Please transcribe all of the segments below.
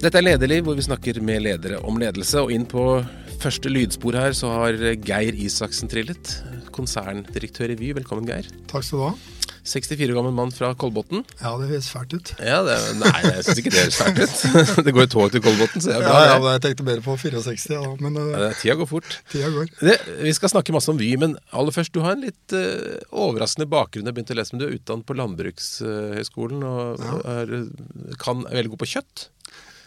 Dette er Lederliv, hvor vi snakker med ledere om ledelse. Og inn på første lydspor her så har Geir Isaksen trillet. Konserndirektør i Vy. Velkommen, Geir. Takk skal du ha. 64 gammel mann fra Kolbotn. Ja, det høres fælt ut. Ja, det, Nei, jeg syns ikke det høres fælt ut. Det går jo tog til Kolbotn, så det er bra. Ja, ja, jeg tenkte bedre på 64, ja, men uh, ja, tida går fort. Tida går. Det, vi skal snakke masse om Vy, men aller først, du har en litt uh, overraskende bakgrunn. Jeg begynte å lese, men Du er utdannet på Landbrukshøgskolen og er, kan, er veldig god på kjøtt?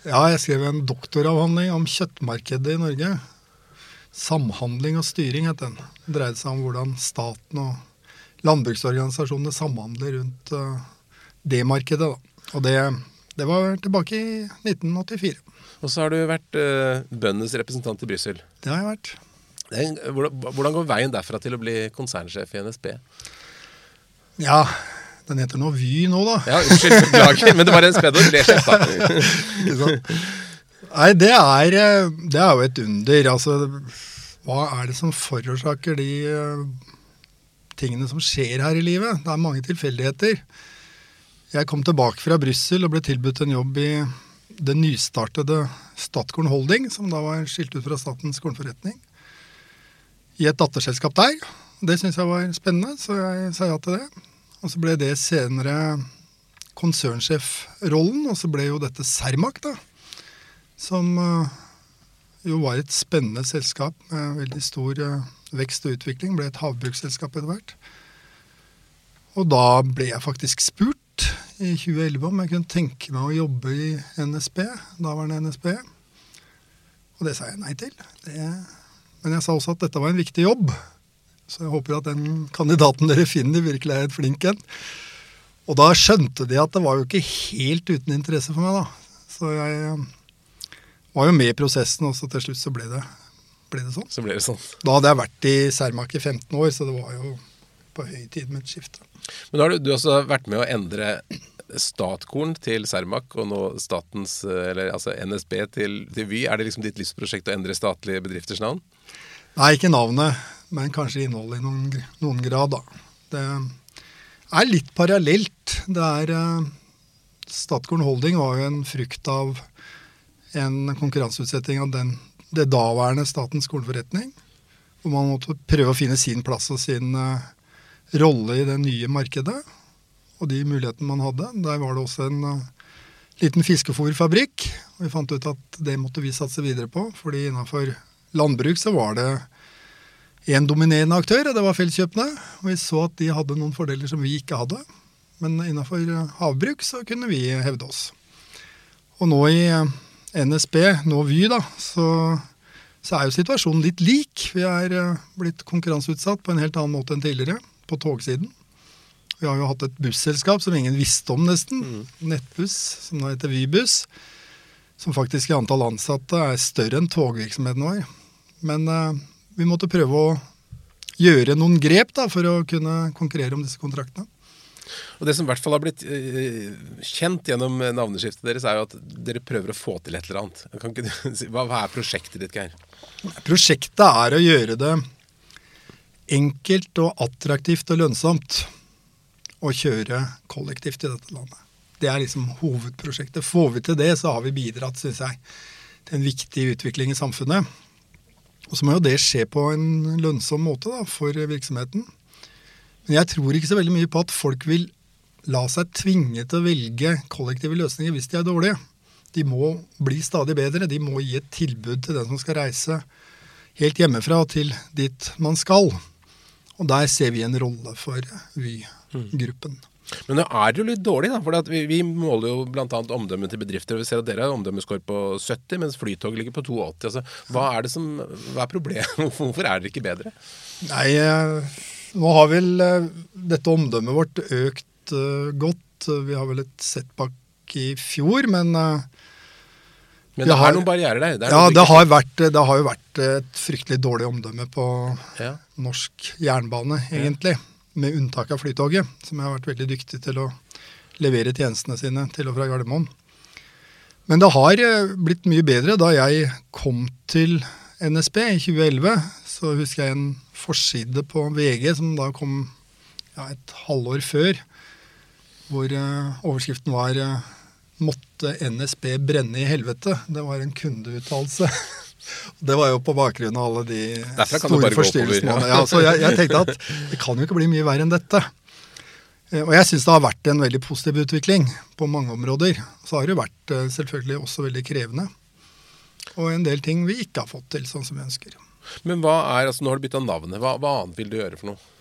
Ja, jeg skrev en doktoravhandling om kjøttmarkedet i Norge. Samhandling og styring het den. Det dreide seg om hvordan staten og landbruksorganisasjonene samhandler rundt uh, det markedet. Da. Og det, det, var tilbake i 1984. Og så har du vært uh, bøndenes representant i Brussel. Det har jeg vært. Hvordan, hvordan går veien derfra til å bli konsernsjef i NSB? Ja, den heter nå Vy nå, da. Ja, Unnskyld, beklager, men det var en spedd Det sjef, Nei, det er, eh, det er, jo et under. Altså, hva er det som forårsaker de uh, tingene som skjer her i livet? Det er mange tilfeldigheter. Jeg kom tilbake fra Brussel og ble tilbudt en jobb i det nystartede Statkorn Holding, som da var skilt ut fra Statens kornforretning, i et datterselskap der. Det syntes jeg var spennende, så jeg sa ja til det. Og så ble det senere konsernsjefrollen, og så ble jo dette Cermaq, da. Som uh, jo var et spennende selskap med veldig stor uh, vekst og utvikling. Ble et havbruksselskap etter hvert. Og da ble jeg faktisk spurt i 2011 om jeg kunne tenke meg å jobbe i NSB, daværende NSB. Og det sa jeg nei til. Det, men jeg sa også at dette var en viktig jobb. Så jeg håper at den kandidaten dere finner, virkelig er et flink en. Og da skjønte de at det var jo ikke helt uten interesse for meg, da. Så jeg eh, var jo med i prosessen, og så til slutt så ble det, ble det sånn. Så ble det sånn. Da hadde jeg vært i Cermaq i 15 år, så det var jo på høy tid med et skifte. Men da har du, du også vært med å endre Statkorn til Cermaq og nå statens, eller altså NSB til, til Vy. Er det liksom ditt livsprosjekt å endre statlige bedrifters navn? Nei, ikke navnet men kanskje innholdet i noen, noen, grad. Da. Det er litt parallelt. Det er uh, Statkorn Holding var jo en frukt av en konkurranseutsetting av den, det daværende Statens skoleforretning. Hvor man måtte prøve å finne sin plass og sin uh, rolle i det nye markedet. Og de mulighetene man hadde. Der var det også en uh, liten fiskefôrfabrikk. Og vi fant ut at det måtte vi satse videre på. fordi innafor landbruk så var det én dominerende aktør, og det var Felleskjøpene. Og vi så at de hadde noen fordeler som vi ikke hadde. Men innafor havbruk så kunne vi hevde oss. Og nå i eh, NSB, nå Vy, da, så, så er jo situasjonen litt lik. Vi er eh, blitt konkurranseutsatt på en helt annen måte enn tidligere, på togsiden. Vi har jo hatt et busselskap som ingen visste om, nesten. Mm. Nettbuss, som nå heter Vybuss. Som faktisk i antall ansatte er større enn togvirksomheten vår. Men eh, vi måtte prøve å gjøre noen grep da, for å kunne konkurrere om disse kontraktene. Og Det som i hvert fall har blitt uh, kjent gjennom navneskiftet deres, er jo at dere prøver å få til et eller annet. Du, hva, hva, er prosjektet ditt, Geir? Prosjektet er å gjøre det enkelt og attraktivt og lønnsomt å kjøre kollektivt i dette landet. Det er liksom hovedprosjektet. Får vi til det, så har vi bidratt, syns jeg, til en viktig utvikling i samfunnet. Og så må jo det skje på en lønnsom måte da, for virksomheten. Men jeg tror ikke så veldig mye på at folk vil la seg tvinge til å velge kollektive løsninger hvis de er dårlige. De må bli stadig bedre. De må gi et tilbud til den som skal reise helt hjemmefra til dit man skal. Og der ser vi en rolle for Vy-gruppen. Mm. Men nå er det jo litt dårlig, da. For vi, vi, måler jo bl.a. omdømmet til bedrifter. og Vi ser at dere har omdømmeskår på 70, mens Flytoget ligger på 82. Altså, hva er det som, hva er problemet? Hvorfor er dere ikke bedre? Nei, eh, nå har vel eh, dette omdømmet vårt økt uh, godt. Vi har vel et setback i fjor, men men det har, er noen barrierer der? Det ja, det har, vært, det har, jo vært et fryktelig dårlig omdømme på ja. norsk jernbane, egentlig. Ja med unntak av Flytoget, som har vært veldig dyktig til å levere tjenestene sine til og fra Gardermoen. Men det har eh, blitt mye bedre. Da jeg kom til NSB i 2011, så husker jeg en forside på VG som da kom ja, et halvår før, hvor uh, overskriften var uh, måtte NSB brenne i helvete. Det var en kundeuttalelse. Det var jo på bakgrunn av alle de store forstyrrelsene. ja. Ja, så jeg, jeg tenkte at det kan jo ikke bli mye verre enn dette. Eh, Og jeg syns det har vært en veldig positiv utvikling på mange områder. Så har det jo vært eh, selvfølgelig også veldig krevende. Og en del ting vi ikke har fått til sånn som vi ønsker. Men hva er, altså nå har du bytta navnet. Hva, hva annet vil du gjøre for noe?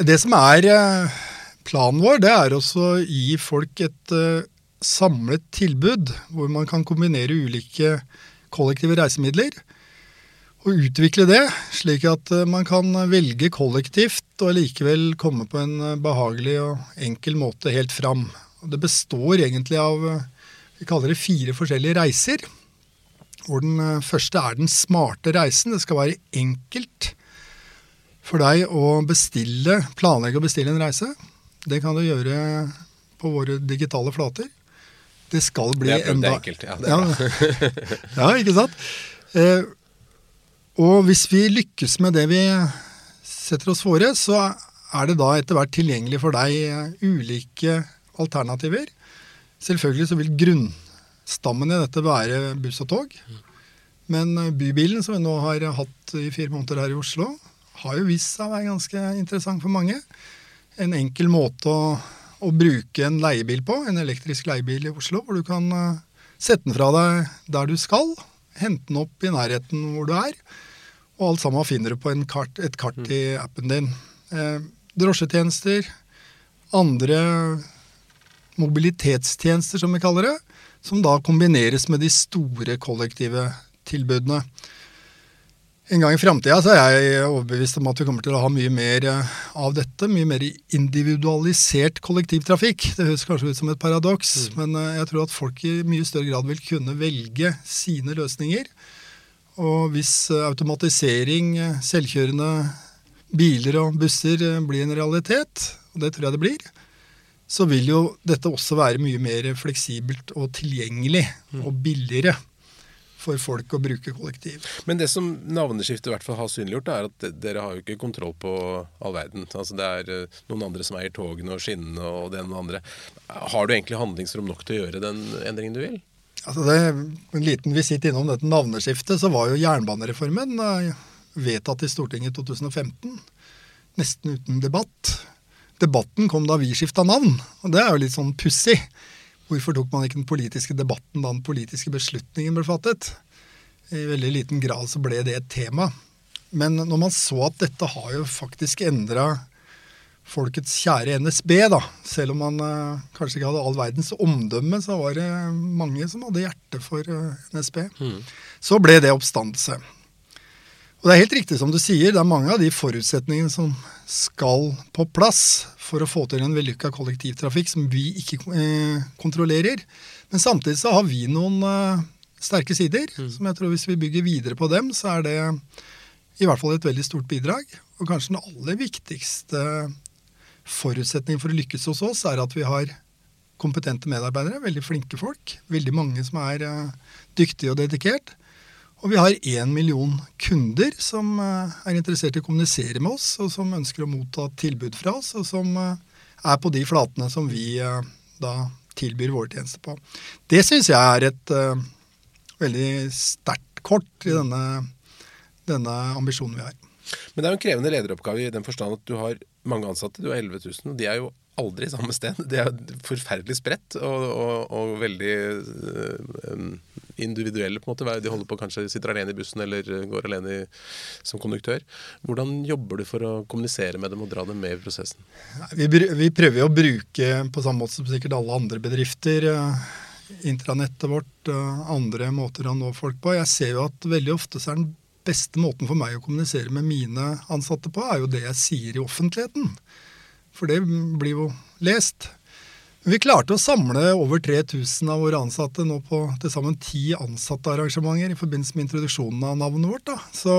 Det som er eh, planen vår, det er også å gi folk et samlet tilbud, hvor man kan kombinere ulike kollektive reisemidler. Og utvikle det, slik at eh, man kan velge kollektivt og likevel komme på en eh, behagelig og enkel måte helt fram. Og det består egentlig av eh, vi kaller det fire forskjellige reiser. Hvor den første er den smarte reisen. Det skal være enkelt for deg å bestille, planlegge og bestille en reise. Det kan du gjøre på våre digitale flater. Det skal bli Det enda enkelt. Ja, er ja, ikke sant? Eh, og hvis vi lykkes med det vi setter oss fore, så er det da etter hvert tilgjengelig for deg eh, ulike alternativer. Selvfølgelig så vil grunnstammen i dette være buss og tog. Men eh, bybilen, som vi nå har hatt i fire måneder her i Oslo, har jo vist seg å være ganske interessant for mange. En enkel måte å, å bruke en leiebil på, en elektrisk leiebil i Oslo, hvor du kan eh, sette den fra deg der du skal, hente den opp i nærheten hvor du er, og alt sammen finner du på en kart, et kart i appen din. Eh, drosjetjenester, andre mobilitetstjenester, som vi kaller det, som da kombineres med de store kollektive tilbudene. En gang i framtida er jeg overbevist om at vi kommer til å ha mye mer eh, av dette. Mye mer individualisert kollektivtrafikk. Det høres kanskje ut som et paradoks, men eh, jeg tror at folk i mye større grad vil kunne velge sine løsninger. Og hvis eh, automatisering, selvkjørende biler og busser blir en realitet, og det tror jeg det blir, så vil jo dette også være mye mer fleksibelt og tilgjengelig og billigere for folk å bruke kollektiv. Men det som navneskiftet i hvert fall har synliggjort, er at dere har jo ikke kontroll på all verden. Altså Det er eh, noen andre som eier togene og skinnene og det ene og det andre. Har du egentlig handlingsrom nok til å gjøre den endringen du vil? Altså det, en liten visitt innom dette navneskiftet, så var jo jernbanereformen eh, vedtatt i Stortinget i 2015. Nesten uten debatt. Debatten kom da vi skifta navn, og det er jo litt sånn pussig. Hvorfor tok man ikke den politiske debatten da den politiske beslutningen ble fattet? I veldig liten grad så ble det et tema. Men når man så at dette har jo faktisk endra folkets kjære NSB, da. Selv om man eh, kanskje ikke hadde all verdens omdømme, så var det mange som hadde hjerte for eh, NSB. Så ble det oppstandelse. Og det er helt riktig som du sier, det er mange av de forutsetningene som skal på plass for å få til en vellykka kollektivtrafikk som vi ikke eh, kontrollerer. Men samtidig så har vi noen eh, sterke sider, som jeg tror hvis vi bygger videre på dem, så er det i hvert fall et veldig stort bidrag. Og kanskje den aller viktigste forutsetningen for å lykkes hos oss, er at vi har kompetente medarbeidere, veldig flinke folk. Veldig mange som er eh, dyktige og dedikert. Og vi har én million kunder som eh, er interessert i å kommunisere med oss, og som ønsker å motta tilbud fra oss, og som eh, er på de flatene som vi eh, da tilbyr våre tjenester på. Det syns jeg er et uh, veldig sterkt kort i denne, denne ambisjonen vi har. Men det er jo en krevende lederoppgave i den forstand at du har mange ansatte. Du har 11 000, og de er jo aldri samme sted. Det er forferdelig spredt og, og, og veldig eh, individuelle, på en måte. De holder på kanskje sitter alene i bussen eller går alene i, som konduktør. Hvordan jobber du for å kommunisere med dem og dra dem med i prosessen? Vi, vi prøver å bruke, på samme måte som sikkert alle andre bedrifter, eh, intranettet vårt, eh, andre måter å nå folk på. Jeg ser jo at veldig ofte så er den beste måten for meg å kommunisere med mine ansatte på, er jo det jeg sier i offentligheten. For det blir jo lest. Vi klarte å samle over 3000 av våre ansatte nå på til sammen ti ansattearrangementer i forbindelse med introduksjonen av navnet vårt. Da. Så,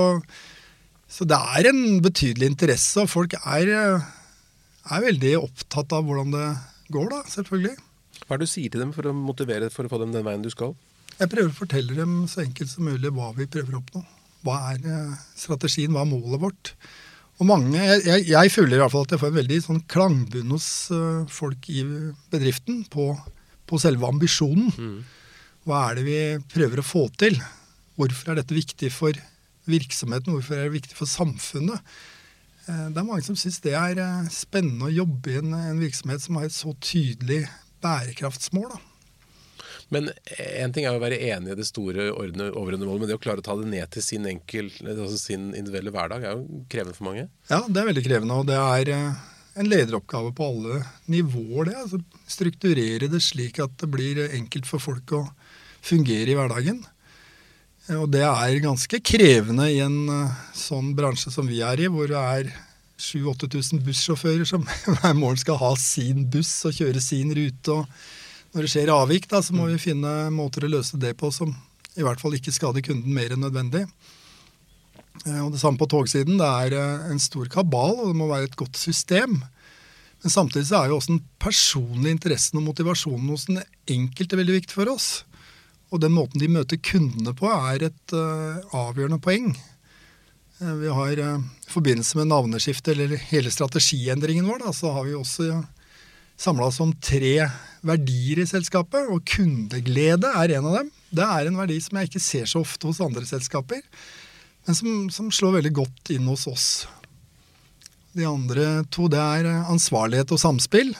så det er en betydelig interesse, og folk er, er veldig opptatt av hvordan det går, da, selvfølgelig. Hva er det du sier til dem for å motivere for å få dem den veien du skal? Jeg prøver å fortelle dem så enkelt som mulig hva vi prøver å oppnå. Hva er eh, strategien, hva er målet vårt? Og mange, Jeg, jeg, jeg føler i hvert fall at jeg får en veldig sånn klangbunn hos eh, folk i bedriften på, på selve ambisjonen. Hva er det vi prøver å få til? Hvorfor er dette viktig for virksomheten? Hvorfor er det viktig for samfunnet? Eh, Det er mange som syns det er eh, spennende å jobbe i en, en virksomhet som har et så tydelig bærekraftsmål. Da. Men en ting er å være enig i det store ordne- overordnede målet, men det å klare å ta det ned til sin, enkel, altså sin individuelle hverdag er jo krevende for mange. Ja, det er veldig krevende, og det er eh, en lederoppgave på alle nivåer. det. Altså, strukturere det slik at det blir enkelt for folk å fungere i hverdagen. Eh, Og det er ganske krevende i en eh, sånn bransje som vi er i, hvor det er 7000-8000 bussjåfører som hver morgen skal ha sin buss og kjøre sin rute. og Når det skjer avvik, da, så må vi finne måter å løse det på som i hvert fall ikke skader kunden mer enn nødvendig. Eh, Og Det samme på togsiden. Det er eh, en stor kabal, og det må være et godt system. Men samtidig så er jo også den personlige interessen og motivasjonen hos den enkelte veldig viktig for oss. Og den måten de møter kundene på, er et uh, avgjørende poeng. Vi har uh, I forbindelse med navneskiftet, eller hele strategiendringen vår, da, så har vi også uh, samla oss om tre verdier i selskapet. Og kundeglede er en av dem. Det er en verdi som jeg ikke ser så ofte hos andre selskaper men som, som slår veldig godt inn hos oss. De andre to det er eh, ansvarlighet og samspill.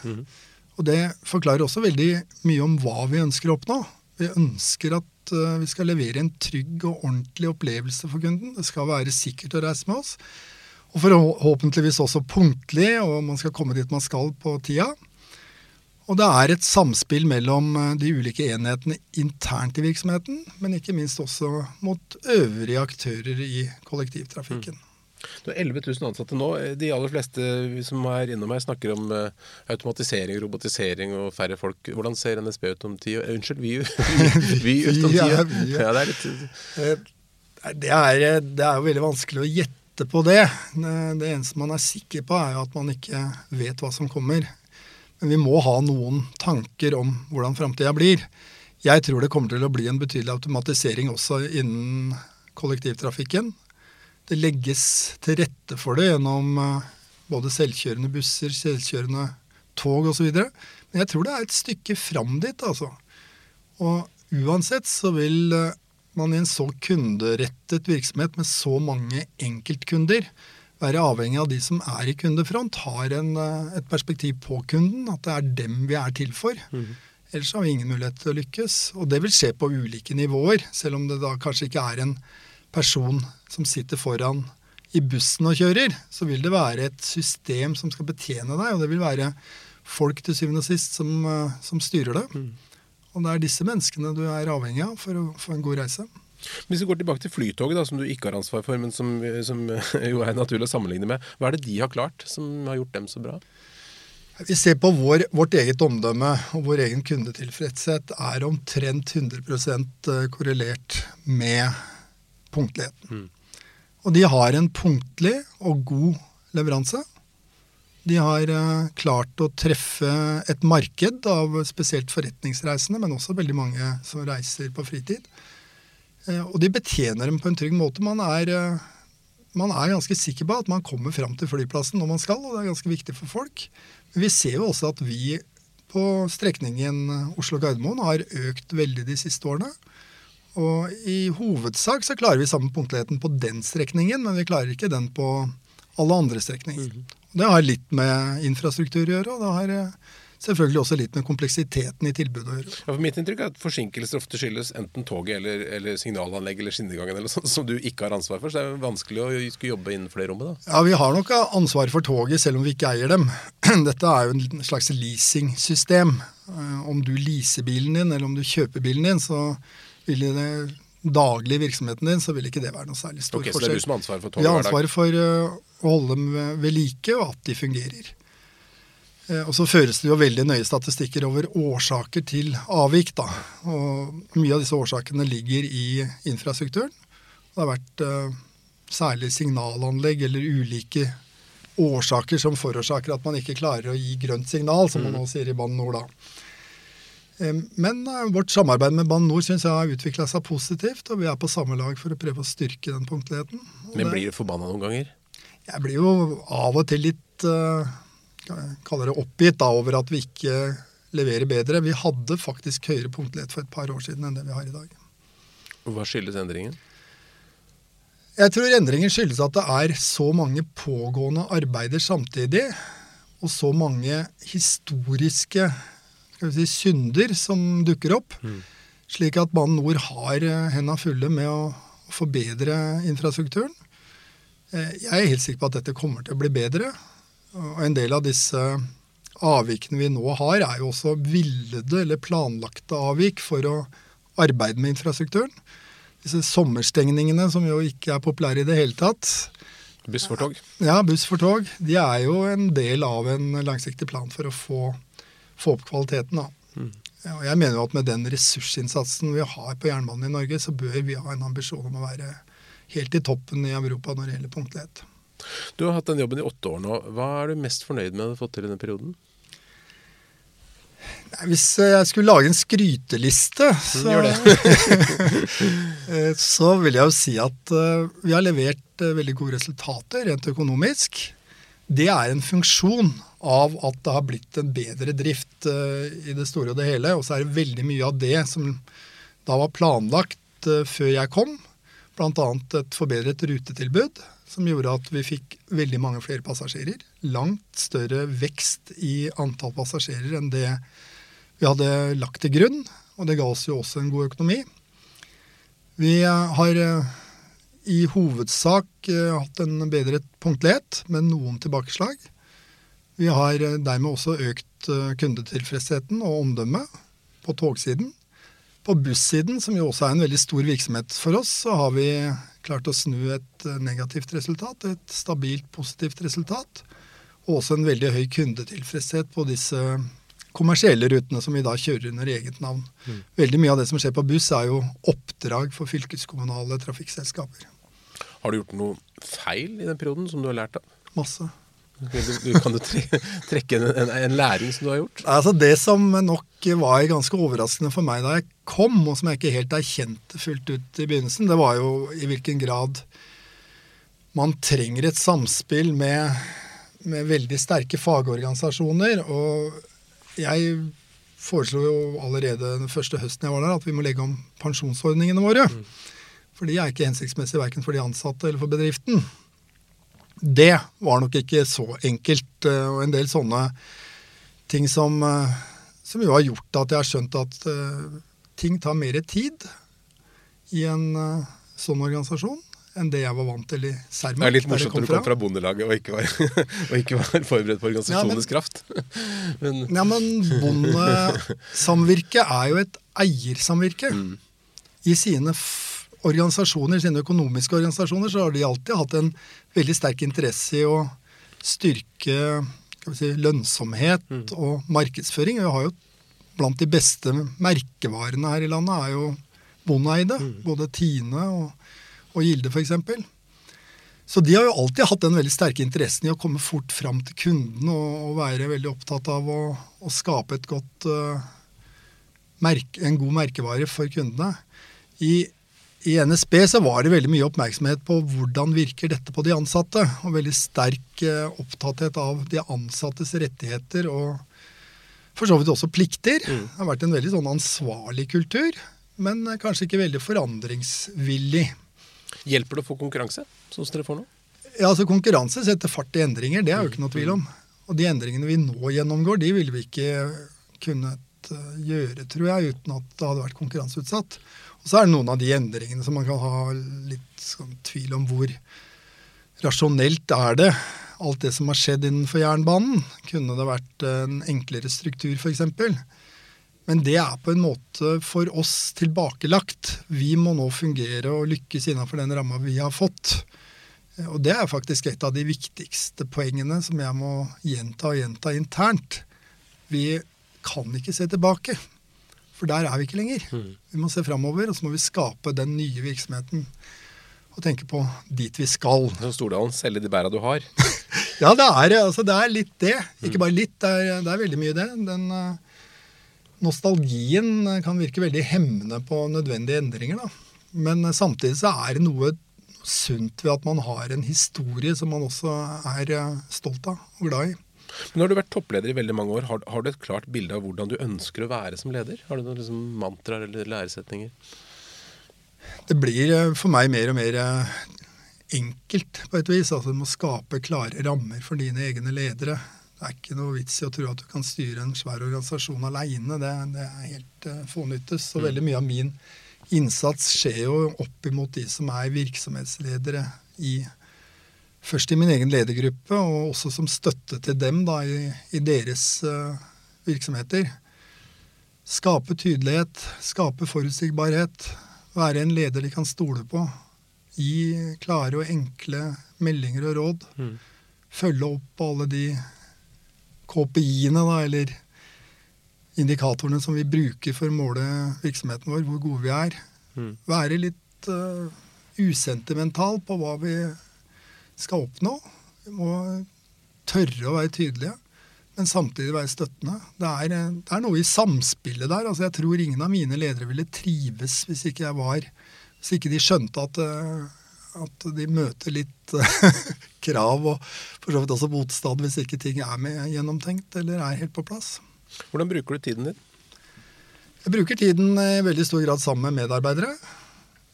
Og det forklarer også veldig mye om hva vi ønsker å oppnå. Vi ønsker at eh, vi skal levere en trygg og ordentlig opplevelse for kunden. Det skal være sikkert å reise med oss. Og forhåpentligvis også punktlig, og man skal komme dit man skal på tida. Og det er et samspill mellom eh, de ulike enhetene internt i virksomheten, men ikke minst også mot øvrige aktører i kollektivtrafikken. Du har 11 000 ansatte nå. De aller fleste som er innom her, snakker om eh, automatisering, robotisering og færre folk. Hvordan ser NSB ut om ti år? Eh, Unnskyld, vi, vi ut om ti Ja, år? ja. Det er litt Eh, Det er, eh, det er jo veldig vanskelig å gjette på det. Det det eneste man er sikker på, er jo at man ikke vet hva som kommer. Men vi må ha noen tanker om hvordan framtida blir. Jeg tror det kommer til å bli en betydelig automatisering også innen kollektivtrafikken. Det legges til rette for det gjennom eh, både selvkjørende busser, selvkjørende tog osv. Men jeg tror det er et stykke fram dit, altså. Og uansett så vil eh, man i en så kunderettet virksomhet med så mange enkeltkunder være avhengig av de som er i kundefront, har en, eh, et perspektiv på kunden, at det er dem vi er til for. Ellers har vi ingen mulighet til å lykkes. Og det vil skje på ulike nivåer, selv om det da kanskje ikke er en person som sitter foran i bussen og kjører, så vil det være et system som skal betjene deg, og det vil være folk til syvende og sist som, eh, som styrer det. Og det er disse menneskene du er avhengig av for å få en god reise. Hvis vi går tilbake til Flytoget, da, som du ikke har ansvar for, men som, som jo er naturlig å sammenligne med. Hva er det de har klart som har gjort dem så bra? Vi ser på vår, vårt eget omdømme og vår egen kundetilfredshet er omtrent 100% korrelert med punktligheten. Og de har en punktlig og god leveranse. De har eh, klart å treffe et marked av spesielt forretningsreisende, men også veldig mange som reiser på fritid. Eh, og de betjener dem på en trygg måte. Man er, eh, man er ganske sikker på at man kommer fram til flyplassen når man skal, og det er ganske viktig for folk. Men vi ser jo også at vi på strekningen Oslo-Gardermoen har økt veldig de siste årene. Og i hovedsak så klarer vi samme punktligheten på den strekningen, men vi klarer ikke den på alle andre strekninger. Det har litt med infrastruktur å gjøre, og det har eh, selvfølgelig også litt med kompleksiteten i tilbudet å gjøre. Ja, for mitt inntrykk er at forsinkelser ofte skyldes enten toget eller, eller signalanlegg eller skinnegangen eller sånt, som du ikke har ansvar for. Så det er vanskelig å skulle jobbe innenfor det rommet. da. Ja, Vi har nok ansvar for toget, selv om vi ikke eier dem. Dette er jo en slags leasingsystem. Eh, Om du leaser bilen din, eller om du kjøper bilen din, så vil det daglig virksomheten din, så vil ikke det være noe særlig stor Ok, Så det er du som har ansvaret for Vi toget har hver dag? ansvaret for eh, å holde dem ved like, og at de fungerer. Eh, Og så føres det jo veldig nøye statistikker over årsaker til avvik. da. Og Mye av disse årsakene ligger i infrastrukturen. Det har vært eh, særlig signalanlegg eller ulike årsaker som forårsaker at man ikke klarer å gi grønt signal, som man nå sier i Bane NOR. da. Eh, Men eh, vårt samarbeid med Bane NOR synes jeg har utvikla seg positivt, og vi er på samme lag for å prøve å styrke den punktligheten. Men blir du forbanna noen ganger? jeg blir jo av og til litt uh, kaller det oppgitt da, over at vi ikke leverer bedre. Vi hadde faktisk høyere punktlighet for et par år siden enn det vi har i dag. Hva skyldes endringen? Jeg tror endringen skyldes at det er så mange pågående arbeider samtidig, og så mange historiske si, synder som dukker opp. Mm. Slik at Bane NOR har eh, henda fulle med å forbedre infrastrukturen. Eh, jeg er helt sikker på at dette kommer til å bli bedre. Og en del av disse avvikene vi nå har, er jo også villede eller planlagte avvik for å arbeide med infrastrukturen. Disse sommerstengningene, som jo ikke er populære i det hele tatt. Buss for tog? Ja, buss for tog. De er jo en del av en langsiktig plan for å få, få opp kvaliteten. da. Mm. Ja, jeg mener jo at med den ressursinnsatsen vi har på jernbanen i Norge, så bør vi ha en ambisjon om å være helt i toppen i Europa når det gjelder punktlighet. Du har hatt den jobben i åtte år nå. Hva er du mest fornøyd med å ha fått til i den perioden? Hvis jeg skulle lage en skryteliste, mm, så, så vil jeg jo si at eh, vi har levert eh, veldig gode resultater rent økonomisk. Det er en funksjon av at det har blitt en bedre drift eh, i det store og det hele. Og så er det veldig mye av det som da var planlagt før jeg kom. Bl.a. et forbedret rutetilbud som gjorde at vi fikk veldig mange flere passasjerer. Langt større vekst i antall passasjerer enn det vi hadde lagt til grunn. Og det ga oss jo også en god økonomi. Vi har eh, i hovedsak eh, hatt en bedre punktlighet, med noen tilbakeslag. Vi har eh, dermed også økt kundetilfredsheten og omdømmet på togsiden. På bussiden, som jo også er en veldig stor virksomhet for oss, så har vi klart å snu et eh, negativt resultat, et stabilt positivt resultat. Og også en veldig høy kundetilfredshet på disse kommersielle rutene som vi da kjører under eget navn. Mm. Veldig mye av det som skjer på buss, er jo oppdrag for fylkeskommunale trafikkselskaper. Har du gjort noe feil i den perioden som du har lært av? Masse. Du, kan du trekke en, en, en, læring som du har gjort? Altså Det som nok var ganske overraskende for meg da jeg kom, og som jeg ikke helt erkjente fullt ut i begynnelsen, det var jo i hvilken grad man trenger et samspill med, med veldig sterke fagorganisasjoner. Og jeg foreslo jo allerede den første høsten jeg var der, at vi må legge om pensjonsordningene våre. Mm. For de er ikke hensiktsmessige verken for de ansatte eller for bedriften. Det var nok ikke så enkelt. Eh, og en del sånne ting som, eh, som jo har gjort at jeg har skjønt at uh, ting tar mer tid i en sånn organisasjon enn det jeg var vant til i Cermaq. Det er litt morsomt når du kom fra Bondelaget og ikke var, og ikke var forberedt på organisasjonens ja, kraft. men. Ja, men bondesamvirket er jo et eiersamvirke. Mm. I sine organisasjoner, sine økonomiske organisasjoner, så har de alltid hatt en veldig sterk interesse i å styrke si, lønnsomhet mm. og markedsføring. Vi har jo blant de beste merkevarene her i landet er jo bondeeide. Mm. Både Tine og, og Gilde f.eks. Så de har jo alltid hatt den veldig sterke interessen i å komme fort fram til kunden og, og være veldig opptatt av å, å skape et godt, uh, merke, en god merkevare for kundene. I i NSB så var det veldig mye oppmerksomhet på hvordan virker dette på de ansatte. Og veldig sterk eh, opptatthet av de ansattes rettigheter og for så vidt også plikter. Mm. Det har vært en veldig sånn ansvarlig kultur, men eh, kanskje ikke veldig forandringsvillig. Hjelper det å få konkurranse, sånn som dere får nå? Ja, altså Konkurranse setter fart i endringer, det er jo ikke noe tvil om. Og de endringene vi nå gjennomgår, de ville vi ikke kunnet eh, gjøre, tror jeg, uten at det hadde vært konkurranseutsatt. Og så er det noen av de endringene som man kan ha litt sånn tvil om hvor rasjonelt er det. Alt det som har skjedd innenfor jernbanen. Kunne det vært en enklere struktur, f.eks.? Men det er på en måte for oss tilbakelagt. Vi må nå fungere og lykkes innenfor den ramma vi har fått. Og det er faktisk et av de viktigste poengene som jeg må gjenta og gjenta internt. Vi kan ikke se tilbake. For der er vi ikke lenger. Mm. Vi må se framover, og så må vi skape den nye virksomheten. Og tenke på dit vi skal. Så Stordalen, selge de bæra du har? ja, det er, altså, det er, litt det. Ikke mm. bare litt, det er, det er veldig mye det. Den uh, nostalgien kan virke veldig hemmende på nødvendige endringer. Da. Men uh, samtidig så er det noe sunt ved at man har en historie som man også er uh, stolt av og glad i. Men Nå har du vært toppleder i veldig mange år. Har, har, du et klart bilde av hvordan du ønsker å være som leder? Har du noen liksom, mantraer eller læresetninger? Det blir eh, for meg mer og mer eh, enkelt på et vis. Altså Du må skape klare rammer for dine egne ledere. Det er ikke noe vits i å tro at du kan styre en svær organisasjon aleine. Det, det, er helt uh, fånyttes. Og mm. veldig mye av min innsats skjer jo opp imot de som er virksomhetsledere i Først i min egen ledergruppe, og også som støtte til dem da, i, i deres uh, virksomheter. Skape tydelighet, skape forutsigbarhet. Være en leder de kan stole på. Gi klare og enkle meldinger og råd. Mm. Følge opp alle de KPI-ene, da, eller indikatorene som vi bruker for å måle virksomheten vår, hvor gode vi er. Mm. Være litt uh, usentimental på hva vi skal oppnå. Vi må tørre å være tydelige, men samtidig være støttende. Det er, det er noe i samspillet der. altså Jeg tror ingen av mine ledere ville trives hvis ikke jeg var Hvis ikke de skjønte at, eh, at de møter litt krav og for så vidt også motstand hvis ikke ting er med gjennomtenkt eller er helt på plass. Hvordan bruker du tiden din? Jeg bruker tiden i veldig stor grad sammen med medarbeidere.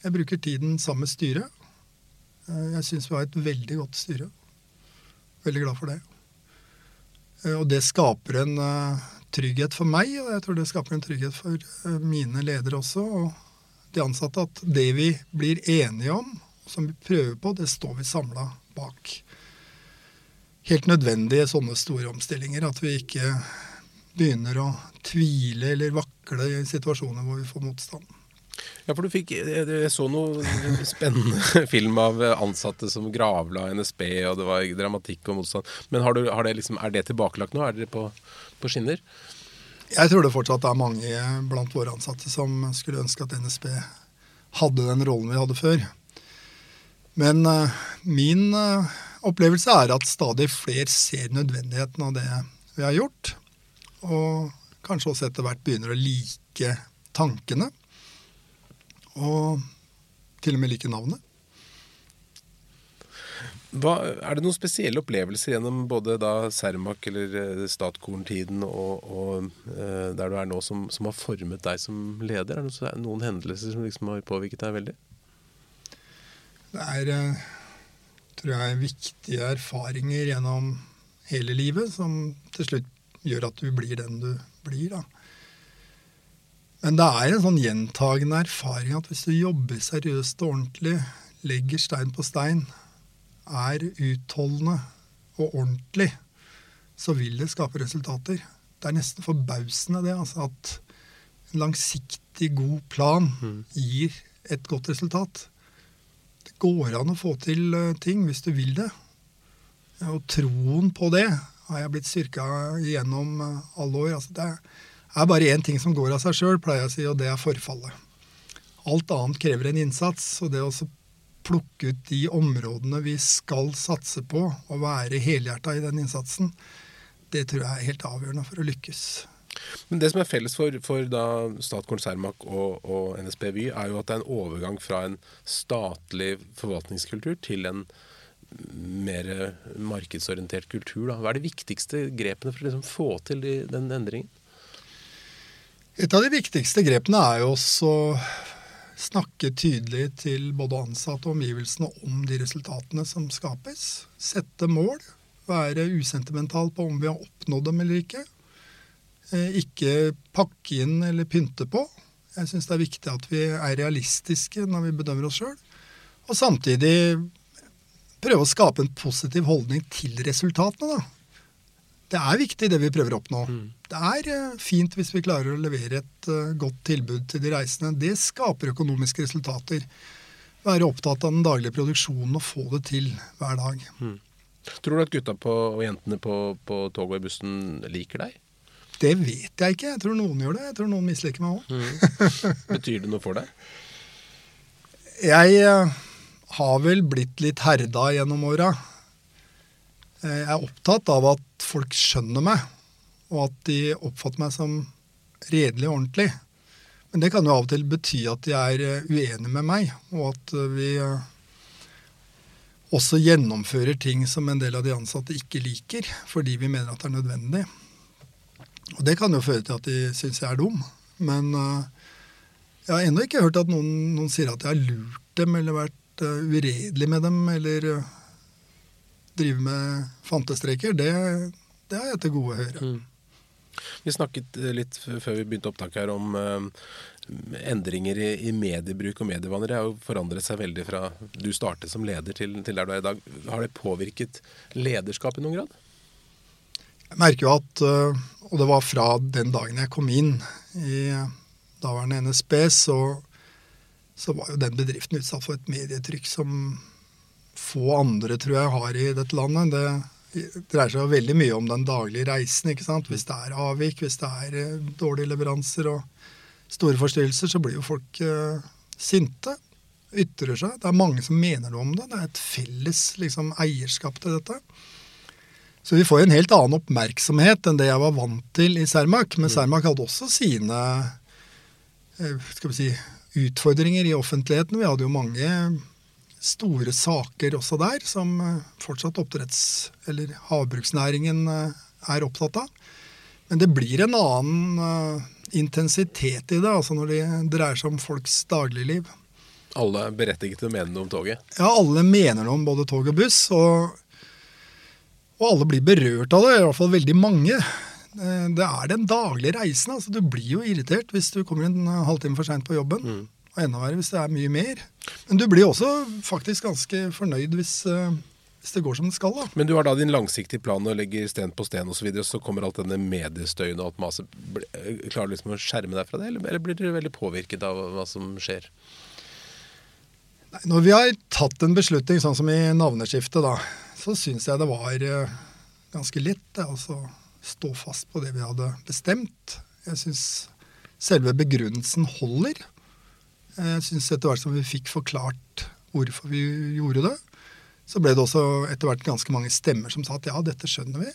Jeg bruker tiden sammen med styret. Eh, jeg syns vi har et veldig godt styre. Veldig glad for det. Eh, og det skaper en eh, trygghet for meg, og jeg tror det skaper en trygghet for mine ledere også, og de ansatte, at det vi blir enige om, som vi prøver på, det står vi samla bak. Helt nødvendige sånne store omstillinger. At vi ikke begynner å tvile eller vakle i situasjoner hvor vi får motstand. Ja, for du fikk Jeg så noe spennende film av ansatte som gravla NSB, og det var dramatikk og motstand. Men har du, har det liksom, er det tilbakelagt nå? Er dere på, på, skinner? Jeg tror det fortsatt er mange blant våre ansatte som skulle ønske at NSB hadde den rollen vi hadde før. Men uh, min uh, opplevelse er at stadig flere ser nødvendigheten av det vi har gjort. Og kanskje også etter hvert begynner å like tankene og til og med like navnet. Hva, er det noen spesielle opplevelser gjennom både da Cermaq eller eh, Statkorn-tiden og, og, eh, der du er nå, som, som, har formet deg som leder? Er det noen, hendelser som liksom har påvirket deg veldig? Det er eh, tror jeg, viktige erfaringer gjennom hele livet som til slutt gjør at du blir den du blir. da. Men det er en sånn gjentagende erfaring at hvis du jobber seriøst og ordentlig, legger stein på stein, er utholdende og ordentlig, så vil det skape resultater. Det er nesten forbausende det, altså at en langsiktig, god plan mm. gir et godt resultat. Det går an å få til eh, ting hvis du vil det. Og troen på det har jeg blitt styrka gjennom eh, alle år. Altså det er er bare én ting som går av seg sjøl, pleier jeg å si, og det er forfallet. Alt annet krever en innsats. og det å plukke ut de områdene vi skal satse på, og være helhjerta i den innsatsen, det tror jeg er helt avgjørende for å lykkes. Men Det som er felles for, for Statkorn Cermaq og, og, NSB Vy, er jo at det er en overgang fra en statlig forvaltningskultur til en mer markedsorientert kultur. Da. Hva er de viktigste grepene for å liksom få til de, den endringen? Et av de viktigste grepene er jo å snakke tydelig til både ansatte og omgivelsene om de resultatene som skapes. Sette mål. Være usentimental på om vi har oppnådd dem eller ikke. Eh, ikke pakke inn eller pynte på. Jeg syns det er viktig at vi er realistiske når vi bedømmer oss sjøl. Og samtidig prøve å skape en positiv holdning til resultatene. da det er viktig, det vi prøver å oppnå. Mm. Det er uh, fint hvis vi klarer å levere et uh, godt tilbud til de reisende. Det skaper økonomiske resultater. Være opptatt av den daglige produksjonen og få det til hver dag. Mm. Tror du at gutta på, og jentene på, på toget og i bussen liker deg? Det vet jeg ikke. Jeg tror noen gjør det. Jeg tror noen misliker meg òg. Mm. Betyr det noe for deg? Jeg uh, har vel blitt litt herda gjennom åra. Jeg er opptatt av at folk skjønner meg, og at de oppfatter meg som redelig og ordentlig. Men det kan jo av og til bety at de er eh, uenige med meg, og at eh, vi eh, også gjennomfører ting som en del av de ansatte ikke liker, fordi vi mener at det er nødvendig. Og det kan jo føre til at de syns jeg er dum. Men jeg har ennå ikke hørt at noen, noen, sier at jeg har lurt dem eller vært uredelig med dem eller drive med fantestreker. Det, det har jeg til gode å høre. Mm. Vi snakket litt før vi begynte opptaket her om endringer i, mediebruk og medievaner. Det har jo forandret seg veldig fra du startet som leder til, til, der du er i dag. Har det påvirket lederskap i noen grad? Jeg merker jo at, øh, og det var fra den dagen jeg kom inn i daværende NSB, så, så var jo den bedriften utsatt for et medietrykk som få andre tror jeg har i dette landet. Det dreier seg veldig mye om den daglige reisen. ikke sant? Hvis det er avvik, hvis det er øh, dårlige leveranser og store forstyrrelser, så blir jo folk eh, sinte. Ytrer seg. Det er mange som mener noe om det. Det er et felles liksom, eierskap til dette. Så vi får en helt annen oppmerksomhet enn det jeg var vant til i Cermaq. Men mm. Cermaq hadde også sine uh, skal vi si, utfordringer i offentligheten. Vi hadde jo mange store saker også der, som uh, fortsatt oppdretts- eller havbruksnæringen er opptatt av. Men det blir en annen intensitet i det, altså når det dreier seg om folks dagligliv. Alle er berettiget til å mene noe om toget? Ja, alle mener noe om både tog og buss. Og, og, alle blir berørt av det, i hvert fall veldig mange. Eh, det er den daglige reisen. altså Du blir jo irritert hvis du kommer en halvtime for seint på jobben. Mm. Og enda verre hvis det er mye mer. Men du blir også faktisk ganske fornøyd hvis uh, hvis det går som det skal. da. Men du har da din langsiktige plan og legger sten på sten osv., så, videre, så kommer alt denne mediestøyen og alt maset. Klarer du liksom å skjerme deg fra det, eller blir du veldig påvirket av hva som skjer? Nei, når vi har tatt en beslutning, sånn som i navneskiftet, da, så syns jeg det var eh, ganske lett å altså, stå fast på det vi hadde bestemt. Jeg syns selve begrunnelsen holder. Jeg syns etter hvert som vi fikk forklart hvorfor vi gjorde det, så ble det også etter hvert ganske mange stemmer som sa at ja, dette skjønner vi.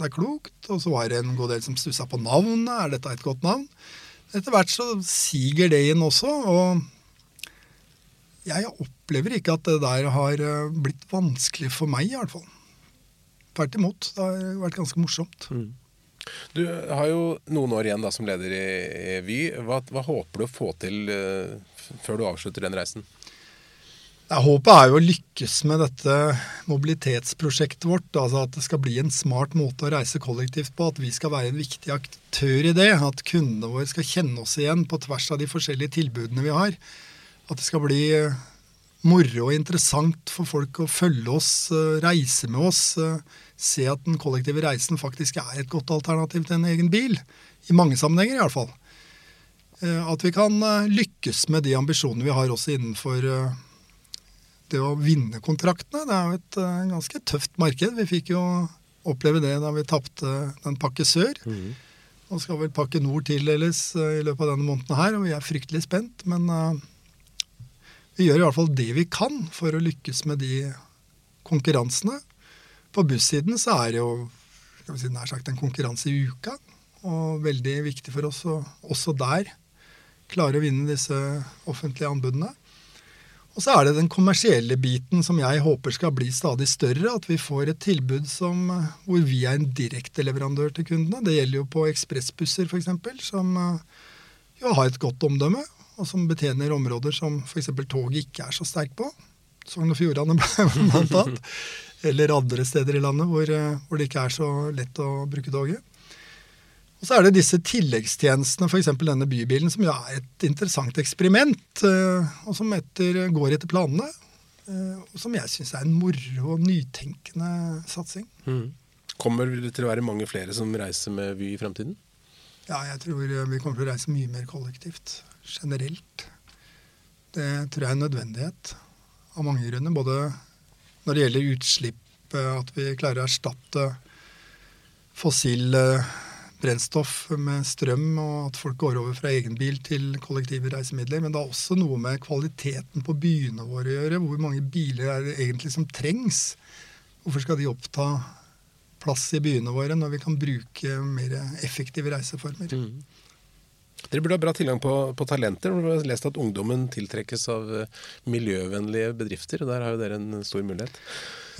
Det er klokt. Og så var det en god del som stussa på navnet. Er dette et godt navn? Etter hvert så siger det inn også. Og jeg opplever ikke at det der har eh, blitt vanskelig for meg, i hvert fall. Tvert imot. Det har vært ganske morsomt. Mm. Du har jo noen år igjen da som leder i, Vy. Hva, hva håper du å få til uh, før du avslutter den reisen? Håpet er jo å lykkes med dette mobilitetsprosjektet vårt. altså At det skal bli en smart måte å reise kollektivt på. At vi skal være en viktig aktør i det. At kundene våre skal kjenne oss igjen på tvers av de forskjellige tilbudene vi har. At det skal bli moro og interessant for folk å følge oss, eh, reise med oss. Eh, se at den kollektive reisen faktisk er et godt alternativ til en egen bil. I mange sammenhenger, i hvert fall. At vi kan lykkes med de ambisjonene vi har også innenfor det å vinne kontraktene. Det er jo et ganske tøft marked. Vi fikk jo oppleve det da vi tapte den pakke sør. Mm. Nå skal vel pakke nord tildeles i løpet av denne måneden her, og vi er fryktelig spent. Men vi gjør i hvert fall det vi kan for å lykkes med de konkurransene. På bussiden så er det jo si, nær sagt en konkurranse i uka. Og veldig viktig for oss å også der klare å vinne disse offentlige anbudene. Og så er det den kommersielle biten som jeg håper skal bli stadig større. At vi får et tilbud som, hvor vi er en direkte leverandør til kundene. Det gjelder jo på ekspressbusser f.eks., som eh, jo har et godt omdømme. Og som betjener områder som f.eks. toget ikke er så sterk på. Sogn og Fjordane blant annet. Eller andre steder i landet hvor, eh, hvor det ikke er så lett å bruke toget. Og så er det disse tilleggstjenestene, f.eks. denne bybilen, som jo er et interessant eksperiment. Eh, og som etter, går etter planene. Eh, og som jeg syns er en moro og nytenkende satsing. Mm. Kommer det til å være mange flere som reiser med Vy i fremtiden? Ja, jeg tror vi kommer til å reise mye mer kollektivt. Generelt. Det tror jeg er en nødvendighet av mange grunner. Både når det gjelder utslipp, at vi klarer å erstatte fossile brennstoff med strøm, og at folk går over fra egen bil til kollektive reisemidler. Men det har også noe med kvaliteten på byene våre å gjøre. Hvor mange biler er det egentlig som trengs? Hvorfor skal de oppta plass i byene våre når vi kan bruke mer effektive reiseformer? Mm. Dere burde ha bra tilgang på, på talenter. Du har lest at ungdommen tiltrekkes av eh, miljøvennlige bedrifter. og Der har jo dere en stor mulighet.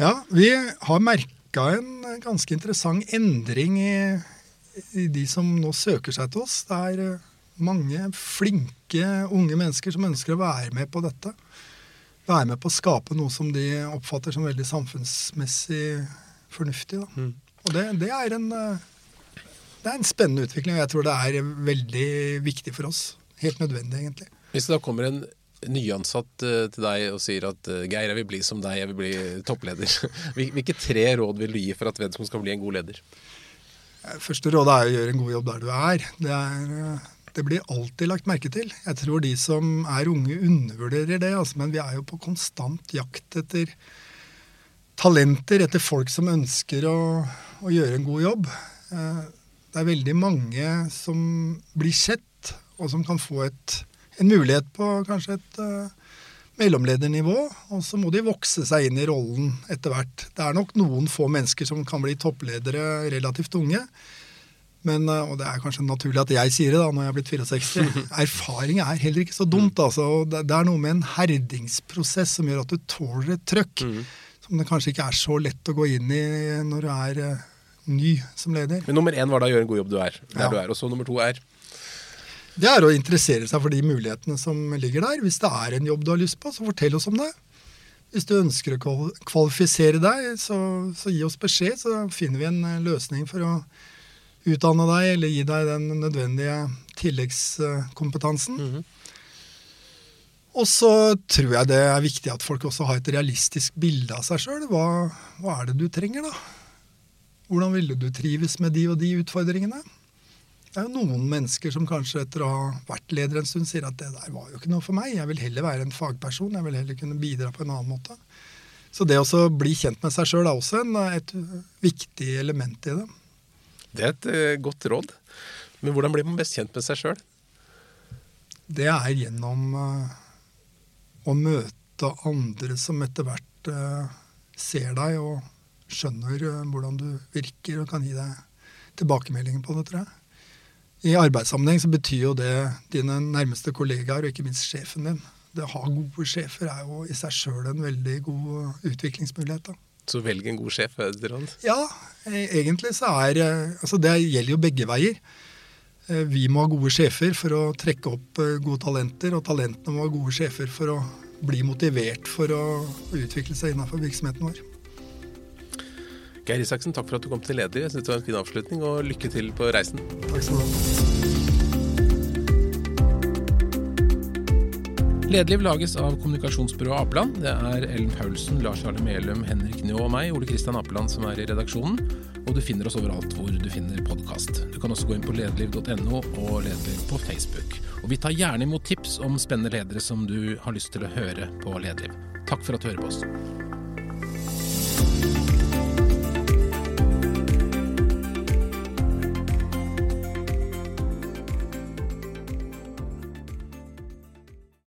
Ja, vi har merka en ganske interessant endring i, i de som nå søker seg til oss. Det er eh, mange flinke unge mennesker som ønsker å være med på dette. Være med på å skape noe som de oppfatter som veldig samfunnsmessig fornuftig. Mm. Og det, det, er en, eh, det er en spennende utvikling, og jeg tror det er veldig viktig for oss. Helt nødvendig, egentlig. Hvis det da kommer en nyansatt uh, til deg og sier at Geir, jeg vil bli som deg, jeg vil bli toppleder. Hvilke tre råd vil du gi for at Vedskog skal bli en god leder? Første rådet er å gjøre en god jobb der du er. Det er det blir alltid lagt merke til. Jeg tror de som er unge, undervurderer det. Altså, men vi er jo på konstant jakt etter talenter, etter folk som ønsker å, å gjøre en god jobb. Eh, det er veldig mange som blir sett, og som kan få et, en mulighet på kanskje et uh, mellomledernivå. Og så må de vokse seg inn i rollen etter hvert. Det er nok noen få mennesker som kan bli toppledere relativt unge. Men, eh, og det er kanskje naturlig at jeg sier det da, når jeg er blitt 64. Erfaring er heller ikke så dumt. Mm. altså. Det, er noe med en herdingsprosess som gjør at du tåler et trøkk. Mm. Som det kanskje ikke er så lett å gå inn i når du er uh, ny som leder. Men nummer én var da å gjøre en god jobb du er. der ja. du er. Og så nummer to er? Det er å interessere seg for de mulighetene som ligger der. Hvis det er en jobb du har lyst på, så fortell oss om det. Hvis du ønsker å kvalifisere deg, så, så gi oss beskjed, så finner vi en eh, løsning for å utdanne deg eller gi deg den nødvendige tilleggskompetansen. Mm -hmm. Og så tror jeg det er viktig at folk også har et realistisk bilde av seg sjøl. Hva, hva, er det du trenger, da? Hvordan ville du trives med de og de utfordringene? Det er jo noen mennesker som kanskje etter å ha vært leder en stund sier at det der var jo ikke noe for meg. Jeg vil heller være en fagperson. Jeg vil heller kunne bidra på en annen måte. Så det å bli kjent med seg sjøl er også en, et viktig element i det. Det er et uh, godt råd. Men hvordan blir man best kjent med seg sjøl? Det er gjennom uh, å møte andre som etter hvert uh, ser deg og skjønner hvordan du virker, og kan gi deg tilbakemeldinger på det, tror jeg. I arbeidssammenheng så betyr jo det dine nærmeste kollegaer, og ikke minst sjefen din. Det å ha gode sjefer er jo i seg sjøl en veldig god utviklingsmulighet. da. Så velg en god sjef? Ja, e, egentlig så er eh, altså Det gjelder jo begge veier. Eh, vi må ha gode sjefer for å trekke opp eh, gode talenter, og talentene må ha gode sjefer for å bli motivert for å utvikle seg innenfor virksomheten vår. Geir Isaksen, takk for at du kom til Leder. Jeg synes det var en fin avslutning, og lykke til på reisen. Takk skal du ha. Lederliv lages av kommunikasjonsbyrået Apeland. Det er Ellen Paulsen, Lars Arne Melum, Henrik Njå og meg, Ole Kristian Apeland, som er i redaksjonen. Og du finner oss overalt hvor du finner podkast. Du kan også gå inn på lederliv.no og Lederliv på Facebook. Og vi tar gjerne imot tips om spennende ledere som du har lyst til å høre på Lederliv. Takk for at du hører på oss.